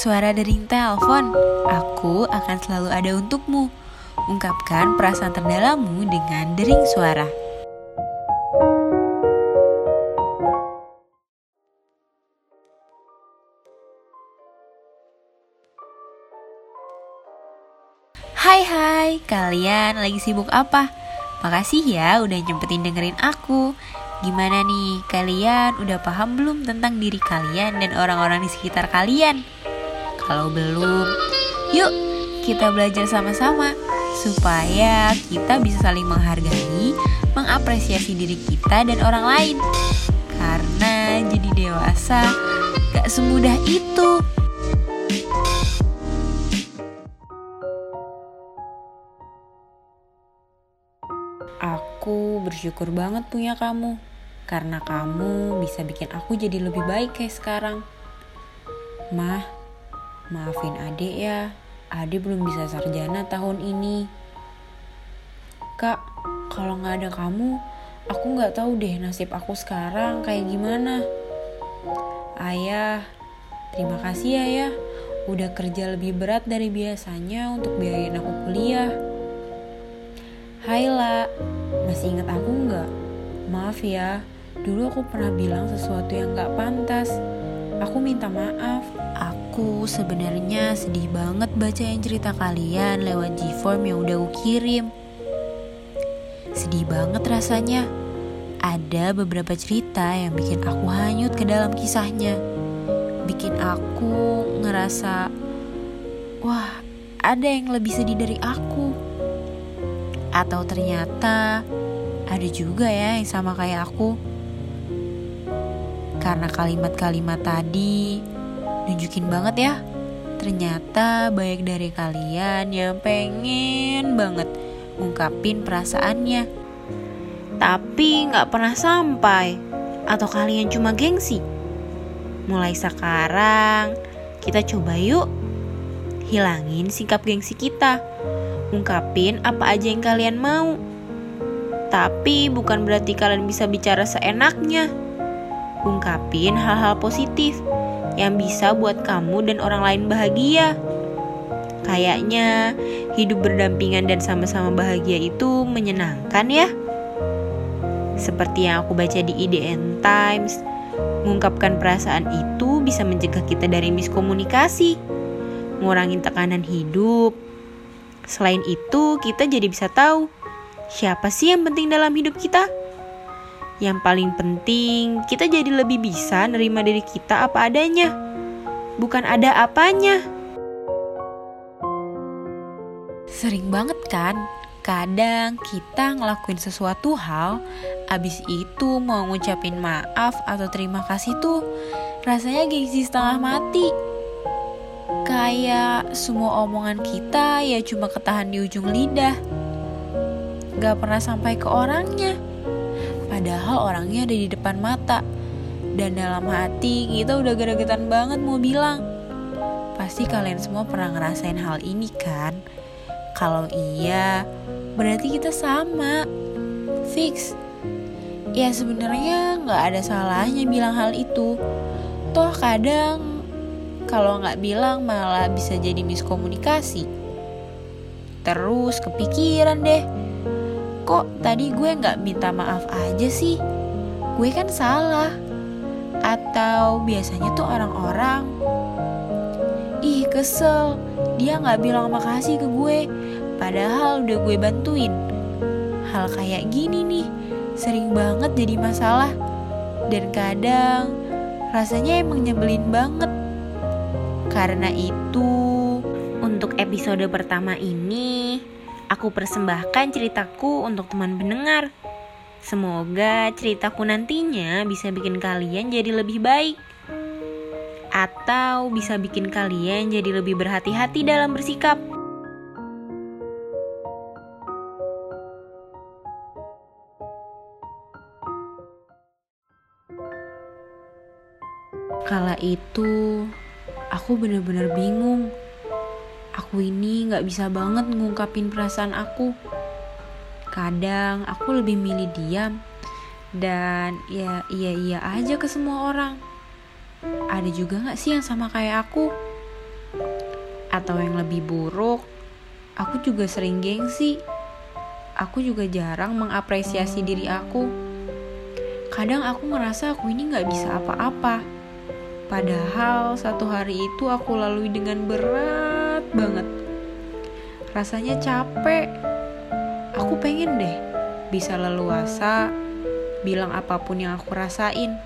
suara dering telepon. Aku akan selalu ada untukmu. Ungkapkan perasaan terdalammu dengan dering suara. Hai hai, kalian lagi sibuk apa? Makasih ya udah nyempetin dengerin aku. Gimana nih, kalian udah paham belum tentang diri kalian dan orang-orang di sekitar kalian? Kalau belum, yuk kita belajar sama-sama supaya kita bisa saling menghargai, mengapresiasi diri kita dan orang lain. Karena jadi dewasa gak semudah itu. Aku bersyukur banget punya kamu, karena kamu bisa bikin aku jadi lebih baik kayak sekarang. Mah, maafin adek ya, adek belum bisa sarjana tahun ini. Kak, kalau nggak ada kamu, aku nggak tahu deh nasib aku sekarang kayak gimana. Ayah, terima kasih ya ya, udah kerja lebih berat dari biasanya untuk biayain aku kuliah. Hai La, masih ingat aku nggak? Maaf ya, dulu aku pernah bilang sesuatu yang nggak pantas. Aku minta maaf. Aku sebenarnya sedih banget bacain cerita kalian lewat G-form yang udah aku kirim. Sedih banget rasanya. Ada beberapa cerita yang bikin aku hanyut ke dalam kisahnya. Bikin aku ngerasa, wah ada yang lebih sedih dari aku. Atau ternyata ada juga ya yang sama kayak aku. Karena kalimat-kalimat tadi nunjukin banget ya. Ternyata banyak dari kalian yang pengen banget ngungkapin perasaannya. Tapi gak pernah sampai. Atau kalian cuma gengsi. Mulai sekarang kita coba yuk hilangin sikap gengsi kita ungkapin apa aja yang kalian mau. Tapi bukan berarti kalian bisa bicara seenaknya. Ungkapin hal-hal positif yang bisa buat kamu dan orang lain bahagia. Kayaknya hidup berdampingan dan sama-sama bahagia itu menyenangkan ya. Seperti yang aku baca di IDN Times, mengungkapkan perasaan itu bisa mencegah kita dari miskomunikasi, ngurangin tekanan hidup, Selain itu, kita jadi bisa tahu siapa sih yang penting dalam hidup kita. Yang paling penting, kita jadi lebih bisa nerima diri kita apa adanya, bukan ada apanya. Sering banget kan, kadang kita ngelakuin sesuatu hal, abis itu mau ngucapin maaf atau terima kasih tuh, rasanya gengsi setengah mati Kayak semua omongan kita ya cuma ketahan di ujung lidah. Gak pernah sampai ke orangnya. Padahal orangnya ada di depan mata. Dan dalam hati kita udah geregetan banget mau bilang. Pasti kalian semua pernah ngerasain hal ini kan? Kalau iya, berarti kita sama. Fix. Ya sebenarnya nggak ada salahnya bilang hal itu. Toh kadang kalau nggak bilang malah bisa jadi miskomunikasi. Terus kepikiran deh, kok tadi gue nggak minta maaf aja sih? Gue kan salah. Atau biasanya tuh orang-orang, ih kesel, dia nggak bilang makasih ke gue, padahal udah gue bantuin. Hal kayak gini nih, sering banget jadi masalah. Dan kadang rasanya emang nyebelin banget karena itu, untuk episode pertama ini, aku persembahkan ceritaku untuk teman pendengar. Semoga ceritaku nantinya bisa bikin kalian jadi lebih baik. Atau bisa bikin kalian jadi lebih berhati-hati dalam bersikap. Kala itu, aku bener-bener bingung. Aku ini gak bisa banget ngungkapin perasaan aku. Kadang aku lebih milih diam dan ya iya iya aja ke semua orang. Ada juga gak sih yang sama kayak aku? Atau yang lebih buruk, aku juga sering gengsi. Aku juga jarang mengapresiasi diri aku. Kadang aku ngerasa aku ini gak bisa apa-apa. Padahal satu hari itu aku lalui dengan berat banget. Rasanya capek. Aku pengen deh bisa leluasa bilang apa pun yang aku rasain.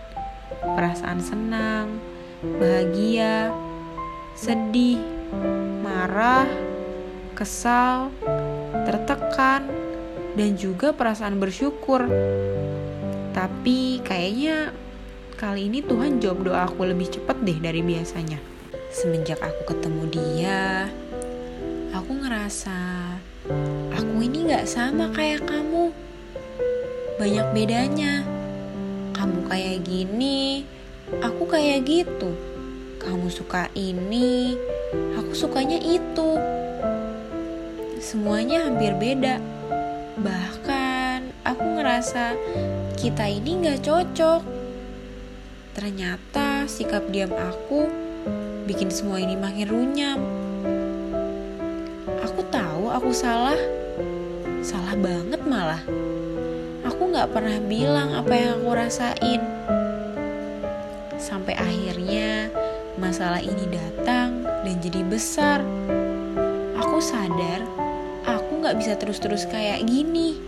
Perasaan senang, bahagia, sedih, marah, kesal, tertekan, dan juga perasaan bersyukur. Tapi kayaknya kali ini Tuhan jawab doa aku lebih cepat deh dari biasanya. Semenjak aku ketemu dia, aku ngerasa aku ini gak sama kayak kamu. Banyak bedanya. Kamu kayak gini, aku kayak gitu. Kamu suka ini, aku sukanya itu. Semuanya hampir beda. Bahkan aku ngerasa kita ini gak cocok. Ternyata sikap diam aku bikin semua ini makin runyam. Aku tahu aku salah, salah banget malah. Aku gak pernah bilang apa yang aku rasain. Sampai akhirnya masalah ini datang dan jadi besar. Aku sadar aku gak bisa terus-terus kayak gini.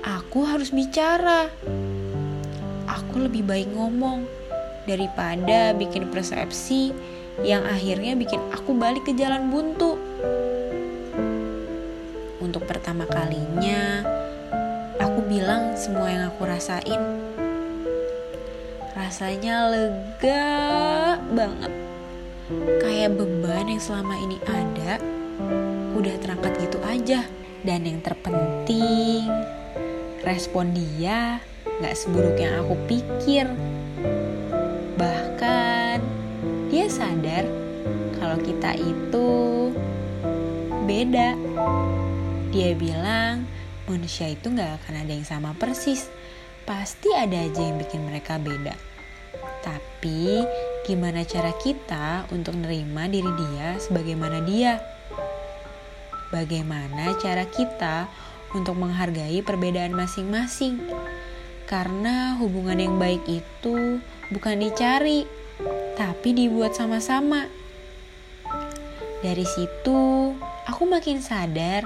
Aku harus bicara. Aku lebih baik ngomong daripada bikin persepsi yang akhirnya bikin aku balik ke jalan buntu. Untuk pertama kalinya, aku bilang semua yang aku rasain. Rasanya lega banget. Kayak beban yang selama ini ada, udah terangkat gitu aja. Dan yang terpenting, respon dia gak seburuk yang aku pikir. Kalau kita itu beda. Dia bilang manusia itu gak akan ada yang sama persis. Pasti ada aja yang bikin mereka beda. Tapi gimana cara kita untuk nerima diri dia sebagaimana dia? Bagaimana cara kita untuk menghargai perbedaan masing-masing? Karena hubungan yang baik itu bukan dicari, tapi dibuat sama-sama. Dari situ, aku makin sadar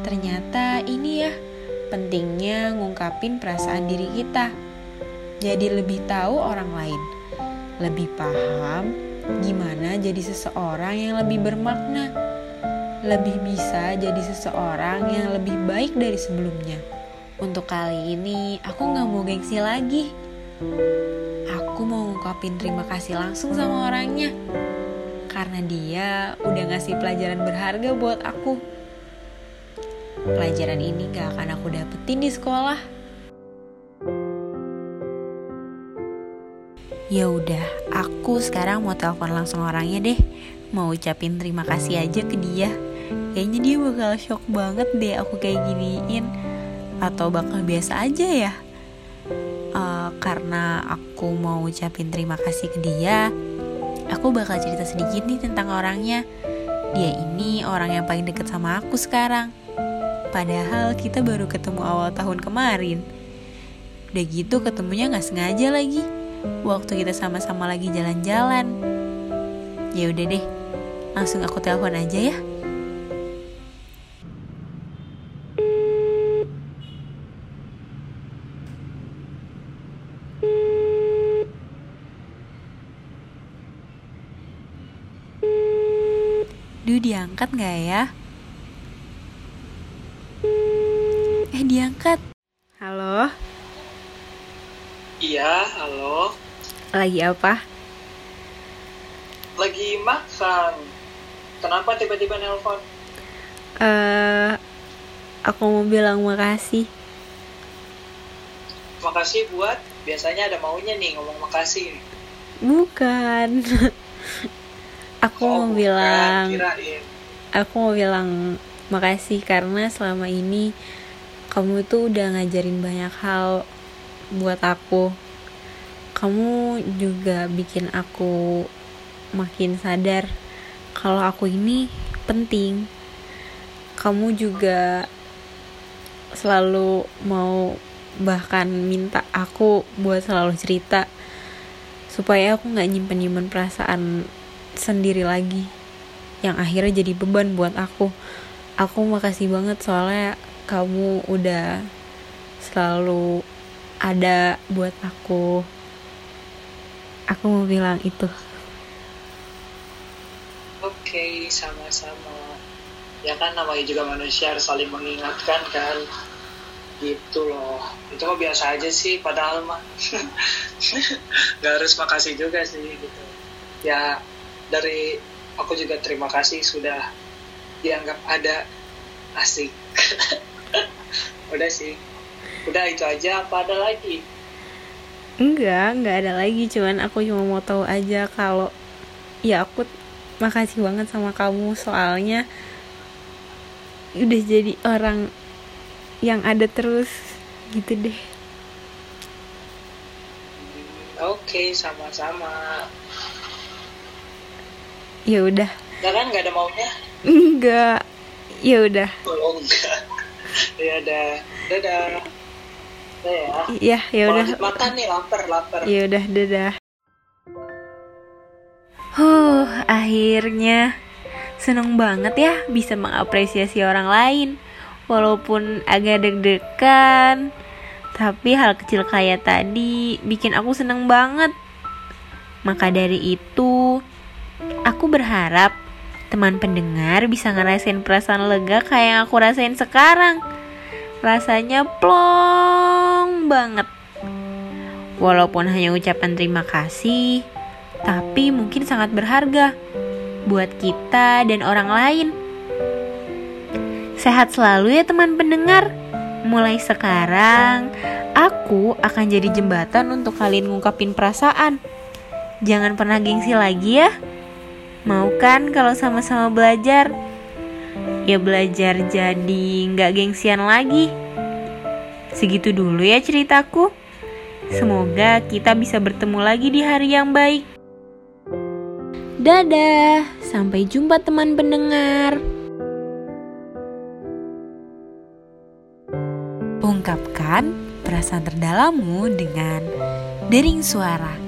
ternyata ini ya pentingnya ngungkapin perasaan diri kita. Jadi lebih tahu orang lain, lebih paham gimana jadi seseorang yang lebih bermakna, lebih bisa jadi seseorang yang lebih baik dari sebelumnya. Untuk kali ini, aku gak mau gengsi lagi. Aku mau ngungkapin terima kasih langsung sama orangnya. Karena dia udah ngasih pelajaran berharga buat aku. Pelajaran ini gak akan aku dapetin di sekolah. Ya udah, aku sekarang mau telepon langsung orangnya deh. Mau ucapin terima kasih aja ke dia. Kayaknya dia bakal shock banget deh aku kayak giniin. Atau bakal biasa aja ya. Uh, karena aku mau ucapin terima kasih ke dia, aku bakal cerita sedikit nih tentang orangnya. Dia ini orang yang paling deket sama aku sekarang. Padahal kita baru ketemu awal tahun kemarin. Udah gitu ketemunya gak sengaja lagi. Waktu kita sama-sama lagi jalan-jalan. Ya udah deh, langsung aku telepon aja ya. Duh diangkat gak ya? Eh diangkat Halo Iya, halo. Lagi apa? Lagi makan. Kenapa tiba-tiba nelpon? Eh, uh, Aku mau bilang makasih Makasih buat Biasanya ada maunya nih ngomong makasih Bukan Aku oh, mau bilang. Aku mau bilang makasih karena selama ini kamu tuh udah ngajarin banyak hal buat aku kamu juga bikin aku makin sadar kalau aku ini penting. Kamu juga selalu mau bahkan minta aku buat selalu cerita supaya aku nggak nyimpen nyimpen perasaan sendiri lagi yang akhirnya jadi beban buat aku. Aku makasih banget soalnya kamu udah selalu ada buat aku. Aku mau bilang itu. Oke sama-sama. Ya kan namanya juga manusia harus saling mengingatkan kan. Gitu loh. Itu mah biasa aja sih padahal mah. Nggak harus makasih juga sih gitu. Ya dari aku juga terima kasih sudah dianggap ada asik. Udah sih. Udah itu aja. Apa ada lagi? Enggak enggak ada lagi. Cuman aku cuma mau tahu aja kalau ya aku makasih banget sama kamu. Soalnya udah jadi orang yang ada terus gitu deh. Oke okay, sama-sama ya udah. Enggak kan nggak ada maunya? Enggak. Ya udah. Oh enggak. Ya udah. Dadah. Ya iya ya udah. Makan nih lapar lapar. Ya udah dadah. Huh akhirnya. Seneng banget ya bisa mengapresiasi orang lain. Walaupun agak deg-degan. Tapi hal kecil kayak tadi bikin aku seneng banget. Maka dari itu aku berharap teman pendengar bisa ngerasain perasaan lega kayak yang aku rasain sekarang rasanya plong banget walaupun hanya ucapan terima kasih tapi mungkin sangat berharga buat kita dan orang lain Sehat selalu ya teman pendengar. Mulai sekarang, aku akan jadi jembatan untuk kalian ngungkapin perasaan. Jangan pernah gengsi lagi ya. Mau kan kalau sama-sama belajar? Ya belajar jadi nggak gengsian lagi. Segitu dulu ya ceritaku. Semoga kita bisa bertemu lagi di hari yang baik. Dadah, sampai jumpa teman pendengar. Ungkapkan perasaan terdalammu dengan dering suara.